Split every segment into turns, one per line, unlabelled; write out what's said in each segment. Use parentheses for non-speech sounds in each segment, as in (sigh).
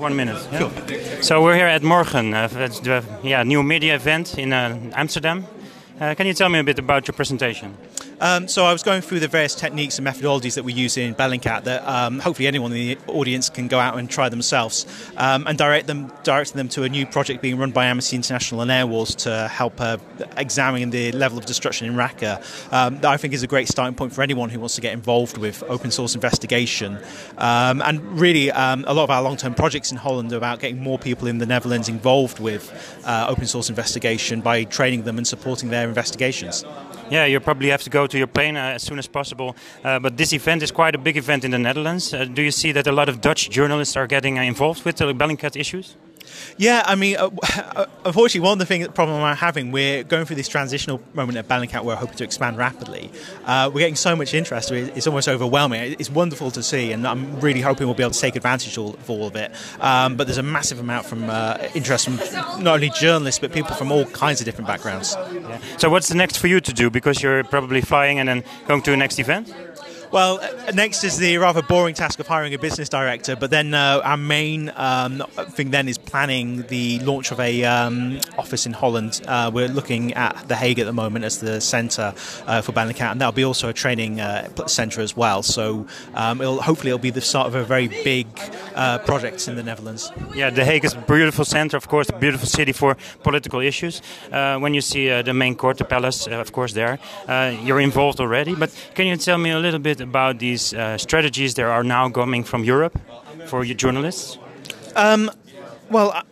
One minute. Yeah. So we're here at Morgen, uh, the yeah, new media event in uh, Amsterdam. Uh, can you tell me a bit about your presentation?
Um, so I was going through the various techniques and methodologies that we use in Bellingcat that um, hopefully anyone in the audience can go out and try themselves um, and direct them directing them to a new project being run by Amnesty International and Airwars to help uh, examine the level of destruction in Raqqa. Um, that I think is a great starting point for anyone who wants to get involved with open source investigation. Um, and really, um, a lot of our long term projects in Holland are about getting more people in the Netherlands involved with uh, open source investigation by training them and supporting their investigations.
Yeah, you probably have to go to your plane uh, as soon as possible. Uh, but this event is quite a big event in the Netherlands. Uh, do you see that a lot of Dutch journalists are getting uh, involved with the Bellingcat issues?
Yeah, I mean, uh, (laughs) unfortunately, one of the things, the problem we're having, we're going through this transitional moment at Bellingcat. We're hoping to expand rapidly. Uh, we're getting so much interest; it's almost overwhelming. It's wonderful to see, and I'm really hoping we'll be able to take advantage of all of it. Um, but there's a massive amount from uh, interest from not only journalists but people from all kinds of different backgrounds.
Yeah. So, what's the next for you to do? Because you're probably flying and then going to the next event.
Well, uh, next is the rather boring task of hiring a business director, but then uh, our main um, thing then is planning the launch of a um, office in Holland. Uh, we're looking at The Hague at the moment as the centre uh, for Bellingcat, and that'll be also a training uh, centre as well. So um, it'll, hopefully it'll be the start of a very big uh, project in the Netherlands.
Yeah, The Hague is a beautiful centre, of course, a beautiful city for political issues. when you see the main court, the palace, of course, there, you're involved already. But can you tell me a little bit about these uh, strategies that are now coming from Europe for your journalists?
Um, well,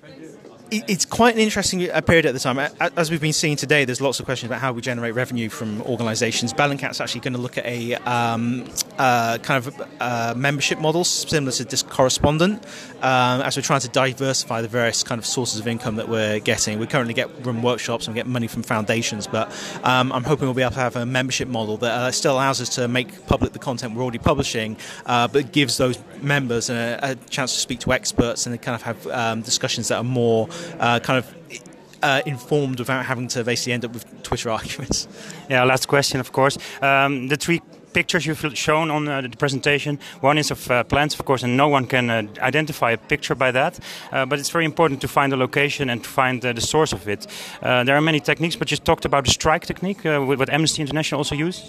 it's quite an interesting period at the time. As we've been seeing today, there's lots of questions about how we generate revenue from organisations. Bellingcat's actually going to look at a um, uh, kind of uh, membership model similar to Disc Correspondent, um, as we're trying to diversify the various kind of sources of income that we're getting. We currently get run workshops and we get money from foundations, but um, I'm hoping we'll be able to have a membership model that uh, still allows us to make public the content we're already publishing, uh, but gives those members a, a, chance to speak to experts and kind of have um, discussions that are more uh, kind of uh, informed without having to basically end up with Twitter (laughs) arguments.
Yeah, last question, of course. Um, the three pictures you've shown on uh, the presentation. One is of uh, plants, of course, and no one can uh, identify a picture by that. Uh, but it's very important to find the location and to find uh, the source of it. Uh, there are many techniques, but you talked about the strike technique, what Amnesty International also used.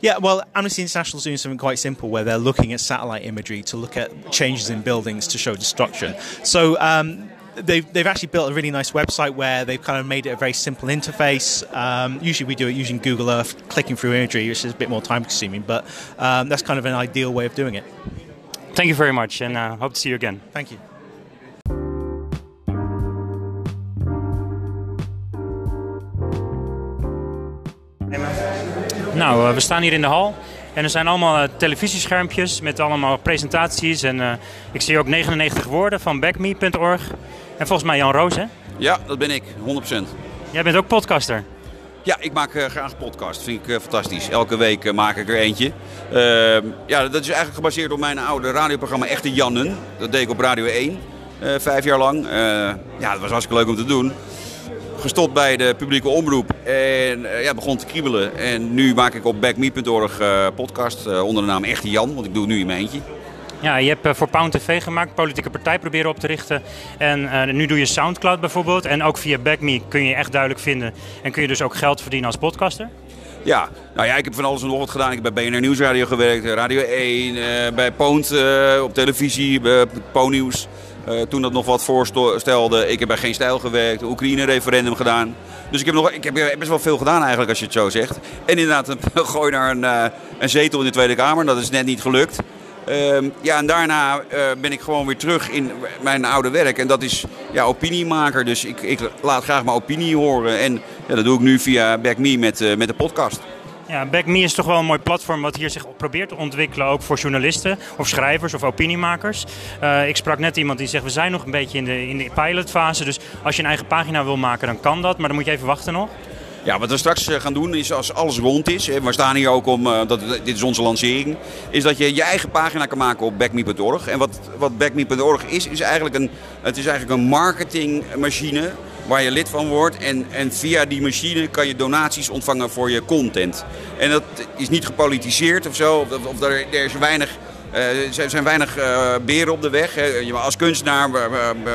Yeah, well, Amnesty International is doing something quite simple where they're looking at satellite imagery to look at changes in buildings to show destruction. So um, they've, they've actually built a really nice website where they've kind of made it a very simple interface. Um, usually we do it using Google Earth, clicking through imagery, which is a bit more time consuming, but um, that's kind of an ideal way of doing it.
Thank you very much and uh, hope to see you again.
Thank you.
Nou, uh, we staan hier in de hal. En er zijn allemaal uh, televisieschermpjes met allemaal presentaties. En uh, ik zie ook 99 woorden van backme.org. En volgens mij Jan Roos, hè?
Ja, dat ben ik, 100%.
Jij bent ook podcaster?
Ja, ik maak uh, graag podcast. vind ik fantastisch. Elke week maak ik er eentje. Ehm, ja, dat is eigenlijk gebaseerd op mijn oude radioprogramma Echte Jannen. Dat deed ik op Radio 1, vijf jaar lang. ja, dat was hartstikke leuk om te doen gestopt bij de publieke omroep en ja, begon te kriebelen. En nu maak ik op backme.org podcast onder de naam Echte Jan, want ik doe het nu in mijn eentje.
Ja, je hebt voor Pound TV gemaakt, politieke partij proberen op te richten. En nu doe je Soundcloud bijvoorbeeld. En ook via BackMe kun je echt duidelijk vinden. En kun je dus ook geld verdienen als podcaster?
Ja, nou ja, ik heb van alles en nog wat gedaan. Ik heb bij BNR Nieuwsradio gewerkt, Radio 1, bij Poont op televisie. Uh, toen dat nog wat voorstelde. Ik heb bij Geen Stijl gewerkt, Oekraïne-referendum gedaan. Dus ik heb, nog, ik heb best wel veel gedaan eigenlijk als je het zo zegt. En inderdaad, (laughs) een gooi naar een, een zetel in de Tweede Kamer. Dat is net niet gelukt. Uh, ja, en daarna uh, ben ik gewoon weer terug in mijn oude werk. En dat is ja, opiniemaker. Dus ik, ik laat graag mijn opinie horen. En ja, dat doe ik nu via BackMe met, met de podcast.
Ja, BackMe is toch wel een mooi platform wat hier zich probeert te ontwikkelen, ook voor journalisten of schrijvers of opiniemakers. Uh, ik sprak net iemand die zegt, we zijn nog een beetje in de, in de pilotfase, dus als je een eigen pagina wil maken, dan kan dat, maar dan moet je even wachten nog.
Ja, wat we straks eh, gaan doen is als alles rond is, en we staan hier ook om, uh, dat, dit is onze lancering, is dat je je eigen pagina kan maken op backme.org. En wat, wat backme.org is, is eigenlijk een, het is eigenlijk een marketingmachine waar je lid van wordt. En, en via die machine kan je donaties ontvangen voor je content. En dat is niet gepolitiseerd of zo. Of, of er, er is weinig er zijn weinig beren op de weg. Als kunstenaar,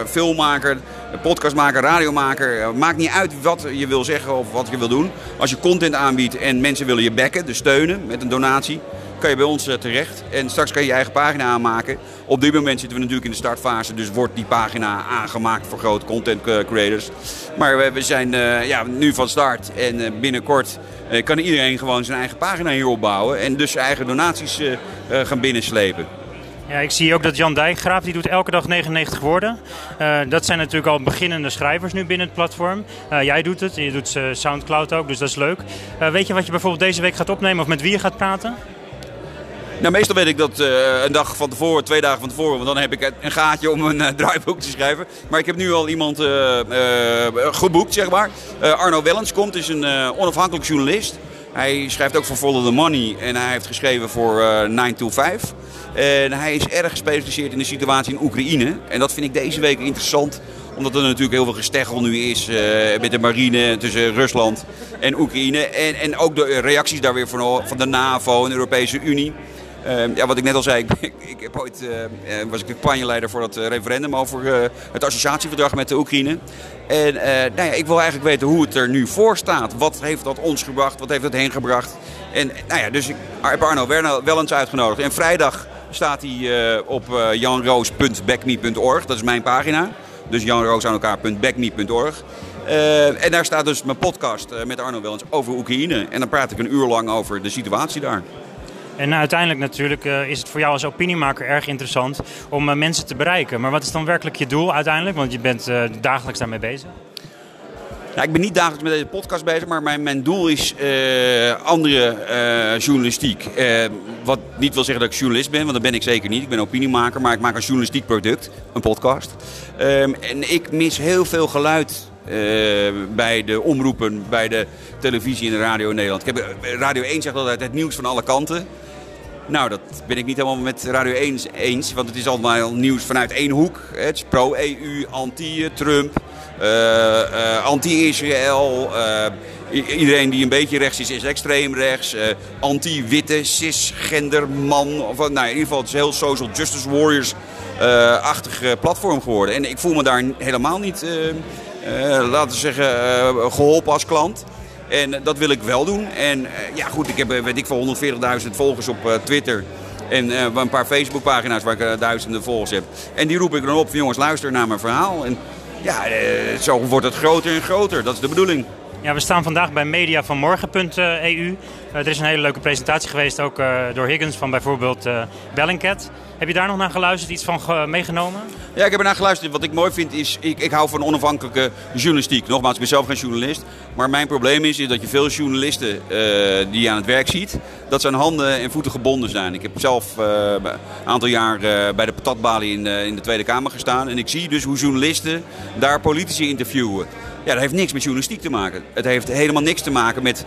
filmmaker, podcastmaker, radiomaker. maakt niet uit wat je wil zeggen of wat je wil doen. Als je content aanbiedt en mensen willen je backen, dus steunen met een donatie kan je bij ons terecht. En straks kan je je eigen pagina aanmaken. Op dit moment zitten we natuurlijk in de startfase, dus wordt die pagina aangemaakt voor grote content creators. Maar we zijn ja, nu van start en binnenkort kan iedereen gewoon zijn eigen pagina hier opbouwen en dus eigen donaties gaan binnenslepen.
Ja, ik zie ook dat Jan Dijkgraaf, die doet elke dag 99 woorden. Uh, dat zijn natuurlijk al beginnende schrijvers nu binnen het platform. jij doet het, je doet Soundcloud ook, dus dat is leuk. weet je wat je bijvoorbeeld deze week gaat opnemen of met wie je gaat praten?
Nou, meestal weet ik dat een dag van tevoren, twee dagen van tevoren, want dan heb ik een gaatje om een draaiboek te schrijven. Maar ik heb nu al iemand geboekt, zeg maar. Arno Wellens komt, is een onafhankelijk journalist. Hij schrijft ook voor Follow the Money en hij heeft geschreven voor 9 to 5. En hij is erg gespecialiseerd in de situatie in Oekraïne. En dat vind ik deze week interessant omdat er natuurlijk heel veel gesteggel nu is met de marine tussen Rusland en Oekraïne. En, en ook de reacties daar weer van, van de NAVO en de Europese Unie. Ehm, ja, wat ik net al zei, (laughs) ik, ik heb ooit, uh, was ik campagneleider voor het referendum over het associatieverdrag met de Oekraïne. En nou ja, ik wil eigenlijk weten hoe het er nu voor staat. Wat heeft dat ons gebracht? Wat heeft het heen gebracht? En nou ja, dus ik heb Arno wel eens uitgenodigd. En vrijdag staat hij op janroos.backme.org. Dat is mijn pagina. Dus janroos aan en daar staat dus mijn podcast met Arno Wellens over Oekraïne. En dan praat ik een uur lang over de situatie daar.
En uiteindelijk natuurlijk uh, is het voor jou als opiniemaker erg interessant om uh, mensen te bereiken. Maar wat is dan werkelijk je doel uiteindelijk? Want je bent uh, dagelijks daarmee bezig.
Nou, ik ben niet dagelijks met deze podcast bezig, maar mijn, mijn doel is andere journalistiek. wat niet wil zeggen dat ik journalist ben, want dat ben ik zeker niet. Ik ben opiniemaker, maar ik maak een journalistiek product, een podcast. Um, en ik mis heel veel geluid bij de omroepen, bij de televisie en de radio in Nederland. Ik heb, radio 1 zegt altijd het nieuws van alle kanten. Nou, dat ben ik niet helemaal met Radio 1 eens. Want het is allemaal nieuws vanuit één hoek. Het is pro-EU, anti-Trump, uh, uh, anti-Israël. Uh, iedereen die een beetje rechts is, is extreem rechts. anti-witte, cisgender man. Of, nou, in ieder geval, het is heel social justice warriors-achtig platform geworden. En ik voel me daar helemaal niet, laten we zeggen, geholpen als klant. En dat wil ik wel doen. En uh, ja, goed, ik heb weet ik voor 140.000 volgers op Twitter. En een paar Facebookpagina's waar ik duizenden volgers heb. En die roep ik dan op jongens, luister naar mijn verhaal. En ja, zo wordt het groter en groter. Dat is de bedoeling.
Ja, we staan vandaag bij mediavanmorgen.eu. er is een hele leuke presentatie geweest, ook door Higgins van bijvoorbeeld Bellingcat. Heb je daar nog naar geluisterd, iets van meegenomen?
Ja, ik heb er naar geluisterd. Wat ik mooi vind is, ik, ik hou van onafhankelijke journalistiek. Nogmaals, ik ben zelf geen journalist. Maar mijn probleem is, is dat je veel journalisten die je aan het werk ziet, dat zijn handen en voeten gebonden zijn. Ik heb zelf een aantal jaar bij de patatbalie in, in de Tweede Kamer gestaan. En ik zie dus hoe journalisten daar politici interviewen. Ja, dat heeft niks met journalistiek te maken. Het heeft helemaal niks te maken met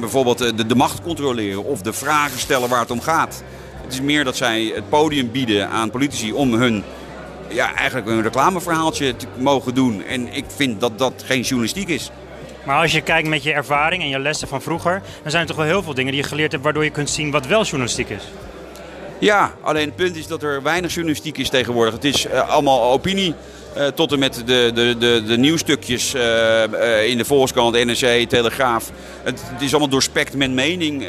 bijvoorbeeld de, de macht controleren of de vragen stellen waar het om gaat. Het is meer dat zij het podium bieden aan politici om hun ja, eigenlijk een reclameverhaaltje te mogen doen. En ik vind dat dat geen journalistiek is.
Maar als je kijkt met je ervaring en je lessen van vroeger, dan zijn er toch wel heel veel dingen die je geleerd hebt waardoor je kunt zien wat wel journalistiek is.
Ja, alleen het punt is dat er weinig journalistiek is tegenwoordig. Het is uh, allemaal opinie. Uh, tot en met de, de, de, de nieuwstukjes uh, uh, in de Volkskrant, NRC, Telegraaf. Het, is allemaal doorspekt met mening.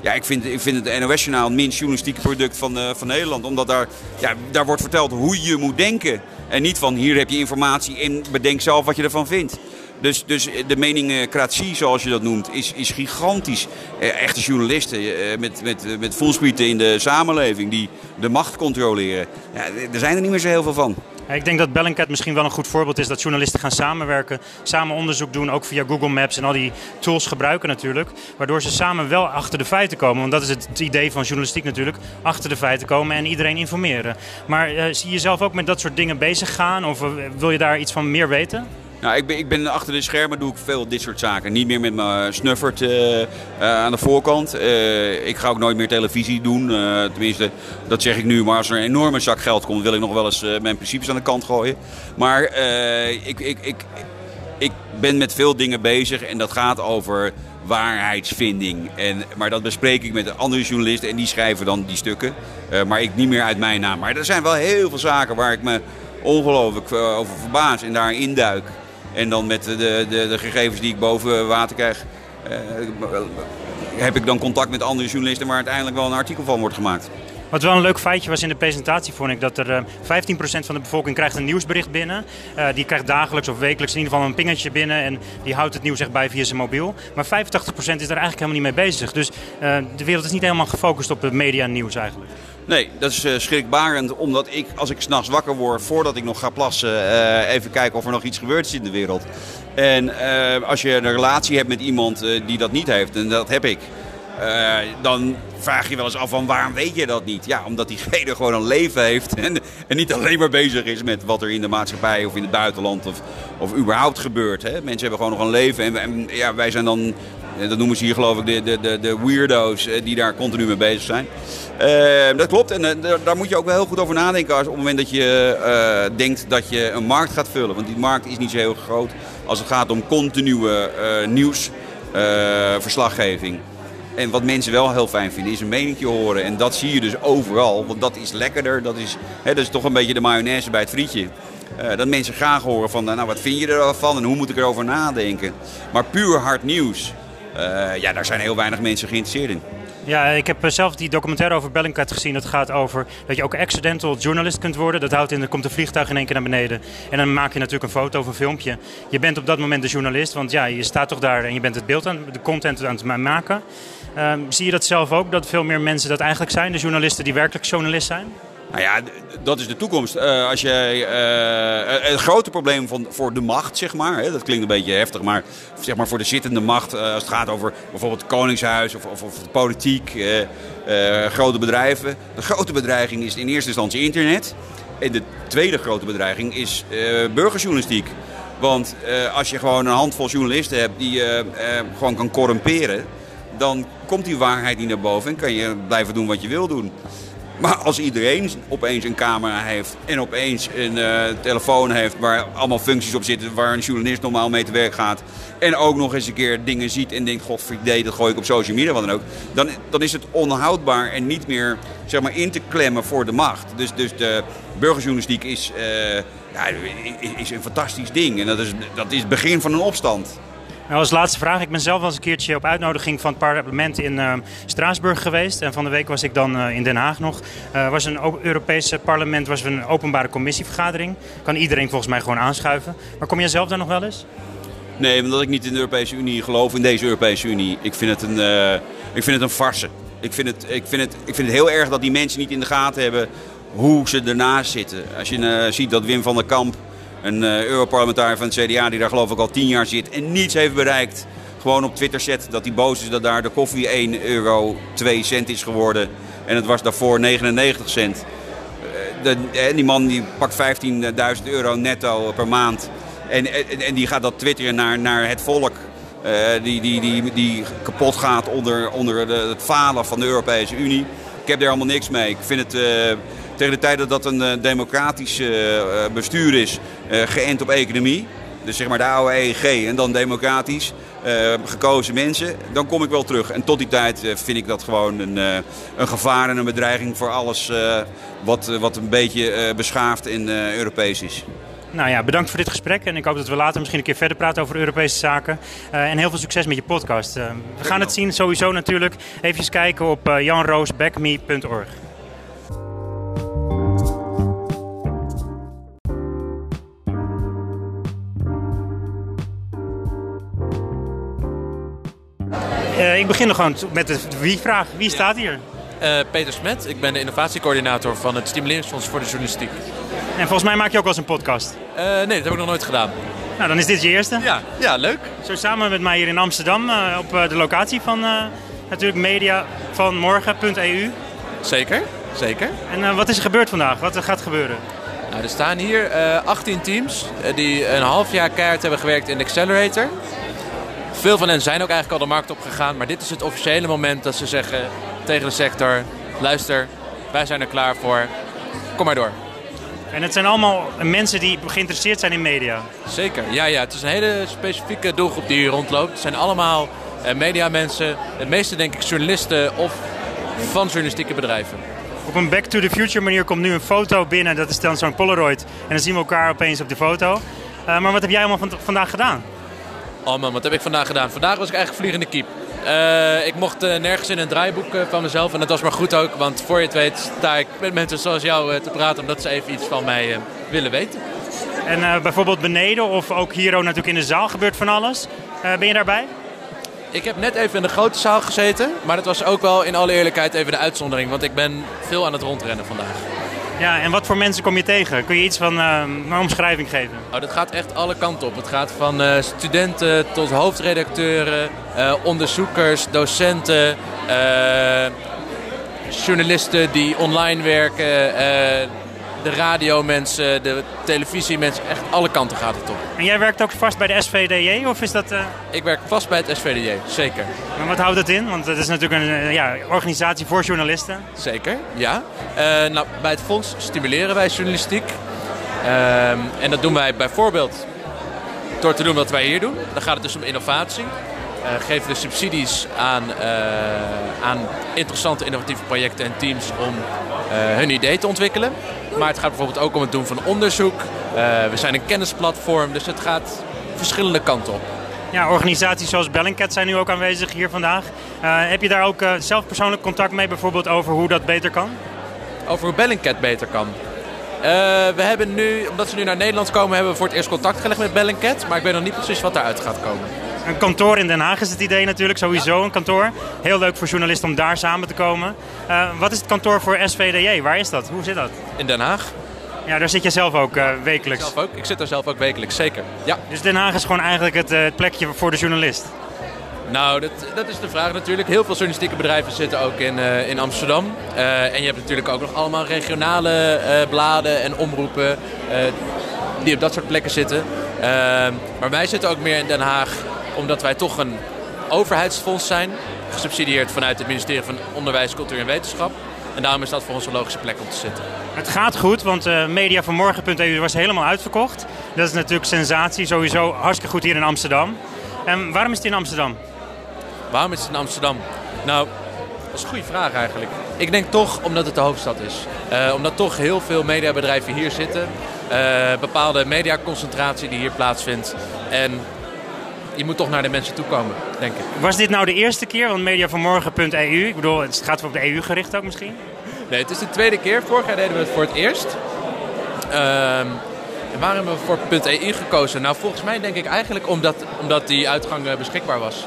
ja, ik vind, ik vind het NOS-journaal het minst journalistieke product van, van Nederland. Omdat daar, ja, daar wordt verteld hoe je moet denken. En niet van hier heb je informatie en bedenk zelf wat je ervan vindt. Dus, dus de meningcratie, zoals je dat noemt, is, is gigantisch. echte journalisten met, met, met in de samenleving die de macht controleren. Ja, er zijn er niet meer zo heel veel van.
Ik denk dat Bellingcat misschien wel een goed voorbeeld is dat journalisten gaan samenwerken, samen onderzoek doen, ook via Google Maps en al die tools gebruiken natuurlijk, waardoor ze samen wel achter de feiten komen. Want dat is het idee van journalistiek natuurlijk, achter de feiten komen en iedereen informeren. Maar uh, zie je jezelf ook met dat soort dingen bezig gaan of uh, wil je daar iets van meer weten?
Nou, ik ben, ik ben achter de schermen doe ik veel dit soort zaken. Niet meer met mijn snuffert uh, uh, aan de voorkant. Uh, ik ga ook nooit meer televisie doen. tenminste, dat zeg ik nu. Maar als er een enorme zak geld komt, wil ik nog wel eens mijn principes aan de kant gooien. Maar ik, ik, ik, ik ben met veel dingen bezig en dat gaat over waarheidsvinding. En, maar dat bespreek ik met andere journalisten en die schrijven dan die stukken. Maar ik niet meer uit mijn naam. Maar er zijn wel heel veel zaken waar ik me ongelooflijk over verbaas en daar induik. En dan met de, de, de gegevens die ik boven water krijg, uh, heb ik dan contact met andere journalisten waar uiteindelijk wel een artikel van wordt gemaakt.
Wat wel een leuk feitje was in de presentatie, vond ik dat er uh, 15% van de bevolking krijgt een nieuwsbericht binnen. Uh, die krijgt dagelijks of wekelijks in ieder geval een pingetje binnen en die houdt het nieuws echt bij via zijn mobiel. Maar 85% is daar eigenlijk helemaal niet mee bezig. Dus uh, de wereld is niet helemaal gefocust op het media nieuws eigenlijk.
Nee, dat is schrikbarend, omdat ik, als ik s'nachts wakker word, voordat ik nog ga plassen, even kijken of er nog iets gebeurd is in de wereld. En als je een relatie hebt met iemand die dat niet heeft, en dat heb ik, dan vraag je wel eens af van waarom weet je dat niet? Ja, omdat diegene gewoon een leven heeft (laughs) en, en niet alleen maar bezig is met wat er in de maatschappij of in het buitenland of, of überhaupt gebeurt. Hè? Mensen hebben gewoon nog een leven en, ja, wij zijn dan dat noemen ze hier geloof ik de, de, de, de weirdo's die daar continu mee bezig zijn. Dat klopt en daar moet je ook wel heel goed over nadenken als op het moment dat je denkt dat je een markt gaat vullen. Want die markt is niet zo heel groot als het gaat om continue nieuwsverslaggeving. En wat mensen wel heel fijn vinden is een meningje horen. En dat zie je dus overal, want dat is lekkerder. Dat is, hè, dat is toch een beetje de mayonaise bij het frietje. dat mensen graag horen van, nou wat vind je ervan en hoe moet ik erover nadenken. Maar puur hard nieuws, ja, daar zijn heel weinig mensen geïnteresseerd in.
Ja, ik heb zelf die documentaire over Bellingcat gezien. Dat gaat over dat je ook accidental journalist kunt worden. Dat houdt in, er komt een vliegtuig in één keer naar beneden. En dan maak je natuurlijk een foto of een filmpje. Je bent op dat moment de journalist, want ja, je staat toch daar en je bent het beeld aan, de content aan het maken. Um, zie je dat zelf ook, dat veel meer mensen dat eigenlijk zijn? De journalisten die werkelijk journalist zijn?
Nou ja, dat is de toekomst. Uh, als je, uh, het grote probleem van, voor de macht, zeg maar, hè, dat klinkt een beetje heftig, maar zeg maar voor de zittende macht, als het gaat over bijvoorbeeld het Koningshuis of, of, of de politiek, grote bedrijven. De grote bedreiging is in eerste instantie internet. En de tweede grote bedreiging is burgerjournalistiek. Want als je gewoon een handvol journalisten hebt die je gewoon kan corrumperen, dan komt die waarheid niet naar boven en kan je blijven doen wat je wil doen. Maar als iedereen opeens een camera heeft en opeens een uh, telefoon heeft waar allemaal functies op zitten waar een journalist normaal mee te werk gaat. En ook nog eens een keer dingen ziet en denkt, godverdomme, dat gooi ik op social media, wat dan ook. Dan, dan is het onhoudbaar en niet meer zeg maar, in te klemmen voor de macht. Dus, dus de burgerjournalistiek is, ja, is een fantastisch ding. En dat is, dat is het begin van een opstand.
Nou, als laatste vraag. Ik ben zelf wel eens een keertje op uitnodiging van het parlement in uh, Straatsburg geweest. En van de week was ik dan uh, in Den Haag nog. Uh, was een Europese parlement, was een openbare commissievergadering. Kan iedereen volgens mij gewoon aanschuiven. Maar kom jij zelf daar nog wel eens?
Nee, omdat ik niet in de Europese Unie geloof, in deze Europese Unie. Ik vind het een, ik vind het een farce. Ik vind het, ik, vind het, ik vind het heel erg dat die mensen niet in de gaten hebben hoe ze ernaast zitten. Als je ziet dat Wim van der Kamp een uh, Europarlementariër van het CDA die daar geloof ik al tien jaar zit en niets heeft bereikt. Gewoon op Twitter zet dat hij boos is dat daar de koffie 1 euro 2 cent is geworden. En het was daarvoor 99 cent. De, en die man die pakt 15.000 euro netto per maand. En, en, die gaat dat twitteren naar, naar het volk. Uh, die, die, die, die kapot gaat onder, onder de, het falen van de Europese Unie. Ik heb daar allemaal niks mee. Ik vind het... tegen de tijd dat dat een uh, democratisch uh, bestuur is, uh, geënt op economie. Dus zeg maar de oude EEG en dan democratisch gekozen mensen. Dan kom ik wel terug. En tot die tijd vind ik dat gewoon een, een gevaar en een bedreiging voor alles wat, wat een beetje beschaafd en Europees is.
Nou ja, bedankt voor dit gesprek. En ik hoop dat we later misschien een keer verder praten over Europese zaken. Uh, en heel veel succes met je podcast. Uh, we gaan het zien sowieso natuurlijk. Even kijken op uh, janroosbackme.org. ik begin gewoon met de wie-vraag. Wie staat hier?
Uh, Peter Smet, ik ben de innovatiecoördinator van het Stimuleringsfonds voor de Journalistiek.
En volgens mij maak je ook wel eens een podcast?
Uh, nee, dat heb ik nog nooit gedaan.
Nou, dan is dit je eerste?
Ja, ja leuk.
Zo samen met mij hier in Amsterdam op de locatie van natuurlijk media van morgen.eu.
Zeker, zeker.
En wat is er gebeurd vandaag? Wat gaat gebeuren?
Nou, er staan hier 18 teams die een half jaar keihard hebben gewerkt in de Accelerator. Veel van hen zijn ook eigenlijk al de markt opgegaan. Maar dit is het officiële moment dat ze zeggen tegen de sector... luister, wij zijn er klaar voor. Kom maar door.
En het zijn allemaal mensen die geïnteresseerd zijn in media.
Zeker, ja, ja. Het is een hele specifieke doelgroep die hier rondloopt. Het zijn allemaal uh, mediamensen. De meeste denk ik journalisten of van journalistieke bedrijven.
Op een Back to the Future manier komt nu een foto binnen. Dat is dan zo'n Polaroid. En dan zien we elkaar opeens op de foto. Uh, maar wat heb jij allemaal van vandaag gedaan?
Oh man, wat heb ik vandaag gedaan? Vandaag was ik eigenlijk vliegende kiep. Uh, ik mocht uh, nergens in een draaiboek uh, van mezelf. En dat was maar goed ook, want voor je het weet sta ik met mensen zoals jou te praten. Omdat ze even iets van mij willen weten.
En bijvoorbeeld beneden of ook hier ook natuurlijk in de zaal gebeurt van alles. ben je daarbij?
Ik heb net even in de grote zaal gezeten. Maar dat was ook wel in alle eerlijkheid even de uitzondering. Want ik ben veel aan het rondrennen vandaag.
Ja, en wat voor mensen kom je tegen? Kun je iets van uh, een omschrijving geven?
Oh, dat gaat echt alle kanten op. Het gaat van uh, studenten tot hoofdredacteuren, uh, onderzoekers, docenten, journalisten die online werken, de radiomensen, de televisiemensen. Echt alle kanten gaat het op.
En jij werkt ook vast bij de SVDJ of is dat...
Ik werk vast bij het SVDJ, zeker.
Maar wat houdt dat in? Want het is natuurlijk een ja, organisatie voor journalisten.
Zeker, ja. nou, bij het fonds stimuleren wij journalistiek. Ehm, en dat doen wij bijvoorbeeld door te doen wat wij hier doen. Dan gaat het dus om innovatie. Geven we subsidies aan, aan interessante innovatieve projecten en teams om hun idee te ontwikkelen. Maar het gaat bijvoorbeeld ook om het doen van onderzoek. we zijn een kennisplatform, dus het gaat verschillende kanten op.
Ja, organisaties zoals Bellingcat zijn nu ook aanwezig hier vandaag. heb je daar ook zelf persoonlijk contact mee, bijvoorbeeld over hoe dat beter kan?
Over hoe Bellingcat beter kan? Uh, we hebben nu, omdat ze nu naar Nederland komen, hebben we voor het eerst contact gelegd met Bellingcat. Maar ik weet nog niet precies wat daaruit gaat komen.
Een kantoor in Den Haag is het idee natuurlijk, sowieso een kantoor. Heel leuk voor journalisten om daar samen te komen. Uh, wat is het kantoor voor SVDJ? Waar is dat? Hoe zit dat?
In Den Haag.
Ja, daar zit je zelf ook uh, wekelijks.
Ik, zelf ook. ik zit daar zelf ook wekelijks, zeker. Ja.
Dus Den Haag is gewoon eigenlijk het, uh, het plekje voor de journalist?
Nou, dat, dat is de vraag natuurlijk. Heel veel journalistieke bedrijven zitten ook in, uh, in Amsterdam. En je hebt natuurlijk ook nog allemaal regionale bladen en omroepen die op dat soort plekken zitten. maar wij zitten ook meer in Den Haag omdat wij toch een overheidsfonds zijn. Gesubsidieerd vanuit het ministerie van Onderwijs, Cultuur en Wetenschap. En daarom is dat voor ons een logische plek om te zitten.
Het gaat goed, want uh, mediavanmorgen.eu was helemaal uitverkocht. Dat is natuurlijk sensatie, sowieso hartstikke goed hier in Amsterdam. En waarom is het in Amsterdam?
Waarom is het in Amsterdam? Nou, dat is een goede vraag eigenlijk. Ik denk toch omdat het de hoofdstad is. Uh, omdat toch heel veel mediabedrijven hier zitten. Uh, bepaalde mediaconcentratie die hier plaatsvindt. En je moet toch naar de mensen toe komen, denk ik.
Was dit nou de eerste keer? Want mediavanmorgen.eu, ik bedoel, het gaat op de EU gericht ook misschien?
Nee, het is de tweede keer. Vorig jaar deden we het voor het eerst. Ehm, en waarom hebben we voor .eu gekozen? Nou, volgens mij denk ik eigenlijk omdat, omdat die uitgang eh, beschikbaar was.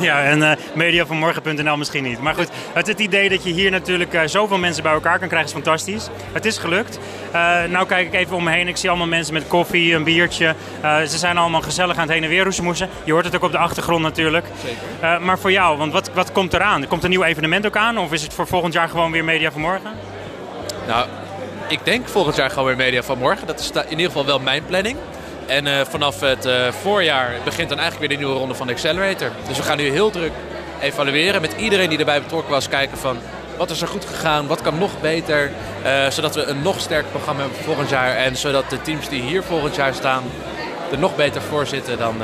Ja, en uh, mediavanmorgen.nl misschien niet. Maar goed, het, het idee dat je hier natuurlijk uh, zoveel mensen bij elkaar kan krijgen is fantastisch. Het is gelukt. Uh, nou kijk ik even om me heen. Ik zie allemaal mensen met koffie, een biertje. ze zijn allemaal gezellig aan het heen en weer roezemoesen. Je hoort het ook op de achtergrond natuurlijk.
Zeker.
maar voor jou, want wat, wat komt eraan? Komt een nieuw evenement ook aan? Of is het voor volgend jaar gewoon weer Media van Morgen?
Nou, ik denk volgend jaar gewoon weer Media van Morgen. Dat is in ieder geval wel mijn planning. En uh, vanaf het uh, voorjaar begint dan eigenlijk weer de nieuwe ronde van de Accelerator. Dus we gaan nu heel druk evalueren met iedereen die erbij betrokken was. Kijken van wat is er goed gegaan, wat kan nog beter. Uh, zodat we een nog sterker programma hebben voor volgend jaar. En zodat de teams die hier volgend jaar staan er nog beter voor zitten dan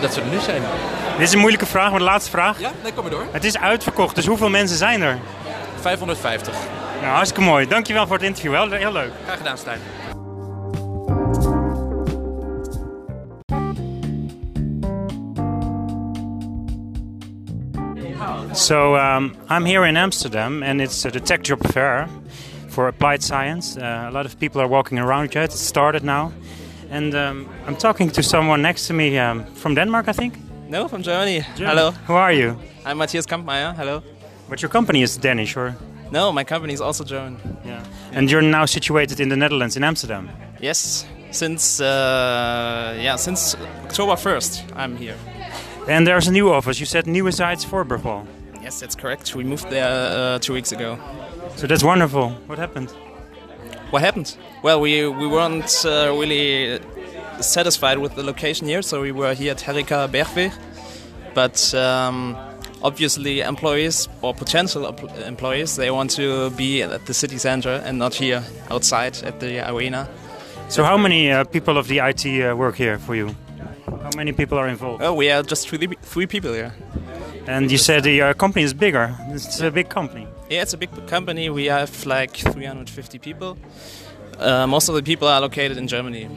dat ze er nu zijn.
Dit is een moeilijke vraag, maar de laatste vraag.
Ja, nee, kom maar door.
Het is uitverkocht, dus hoeveel mensen zijn er?
550.
Nou, hartstikke mooi. Dankjewel voor het interview. Heel, heel leuk.
Graag gedaan, Stijn.
So um, I'm here in Amsterdam, and it's uh, the Tech Job Fair for applied science. Uh, a lot of people are walking around it. It started now, and um, I'm talking to someone next to me um, from Denmark, I think.
No, from Germany.
Germany.
Hello.
Who are you?
I'm Matthias Kampmeier. Hello.
But your company is Danish, or?
No, my company is also German.
Yeah. And you're now situated in the Netherlands, in Amsterdam.
Yes. Since uh, yeah, since October 1st, I'm here.
And there's a new office. You said new Sites for Burgwal.
Yes, that's correct. We moved there uh, two weeks ago.
So that's wonderful. What happened?
What happened? Well, we we weren't uh, really satisfied with the location here, so we were here at Herika Bergweg. But um, obviously employees or potential employees they want to be at the city center and not here outside at the arena.
So, how many uh, people of the IT uh, work here for you? How many people are involved?
Oh, we are just three, three people here.
And you said the uh, company is bigger. It's a big company.
Yeah, it's a big company. We have like 350 people. Uh, most of the people are located in Germany.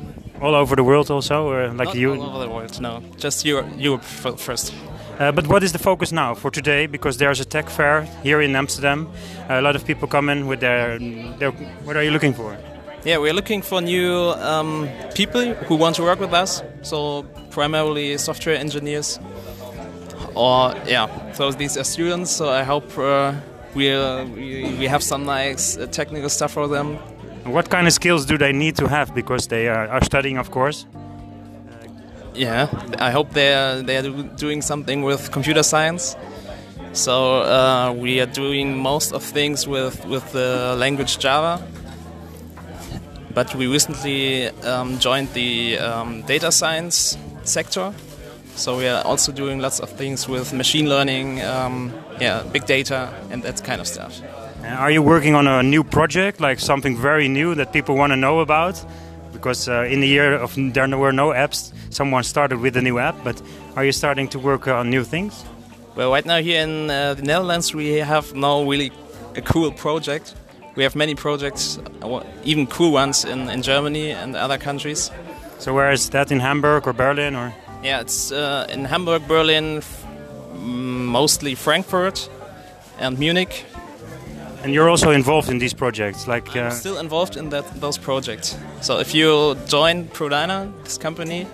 All over the world, also, or like
Not
you.
all over the world, no. Just Europe, Europe f- first.
Uh, but what is the focus now for today? Because there's a tech fair here in Amsterdam. a lot of people come in with their, their. What are you looking for?
Yeah, we're looking for new um, people who want to work with us. So primarily software engineers, or yeah. So these are students. So I hope uh, we, uh, we we have some nice uh, technical stuff for them.
What kind of skills do they need to have? Because they are, are studying, of course.
Yeah, I hope they're they're doing something with computer science. So uh, we are doing most of things with with the language Java. But we recently um, joined the um, data science sector. So we are also doing lots of things with machine learning, um, yeah, big data, and that kind of stuff.
Are you working on a new project, like something very new that people want to know about? Because uh, in the year of there were no apps, someone started with a new app. But are you starting to work on new things?
Well, right now here in uh, the Netherlands, we have no really a cool project. We have many projects, uh, even cool ones in, in Germany and other countries.
So where is that in Hamburg or Berlin or?
Yeah, it's uh, in Hamburg, Berlin, mostly Frankfurt and Munich.
And you're also involved in these projects, like.
I'm
Uh,
still involved in that those projects. So if you join Prodina, this company,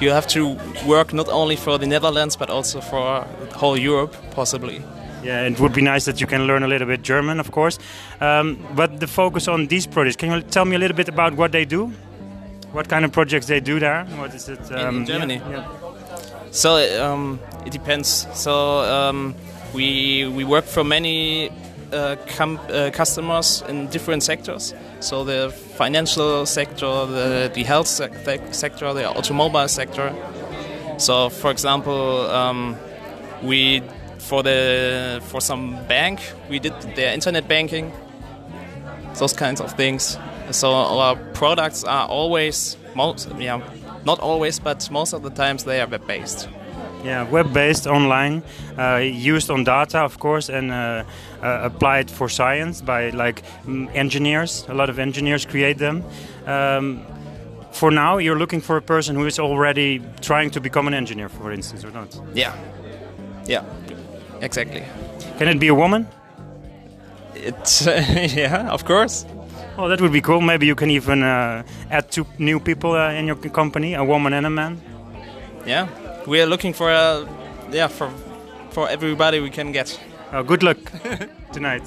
you have to work not only for the Netherlands but also for the whole Europe, possibly.
yeah, it would be nice that you can learn a little bit German, of course. Um, but the focus on these projects, can you tell me a little bit about what they do? What kind of projects they do there? What is it?
in
um,
Germany?
yeah, yeah.
So um, it depends. So um, we we work for many uh, com- uh, customers in different sectors. So the financial sector, the the health sec- sector, the automobile sector. So for example, um, we for the for some bank we did their internet banking. Those kinds of things. So our products are always most yeah not always but most of the times they are web based.
Yeah, web-based, online, uh, used on data, of course, and uh, uh, applied for science by like engineers. A lot of engineers create them. Um, for now, you're looking for a person who is already trying to become an engineer, for instance, or not.
Yeah. Yeah. Exactly.
Can it be a woman?
It's (laughs) yeah, of course.
Well, that would be cool. Maybe you can even uh, add two new people uh, in your company, a woman and a man.
Yeah. We are looking for a yeah for for everybody we can get.
Uh, good luck (laughs) tonight.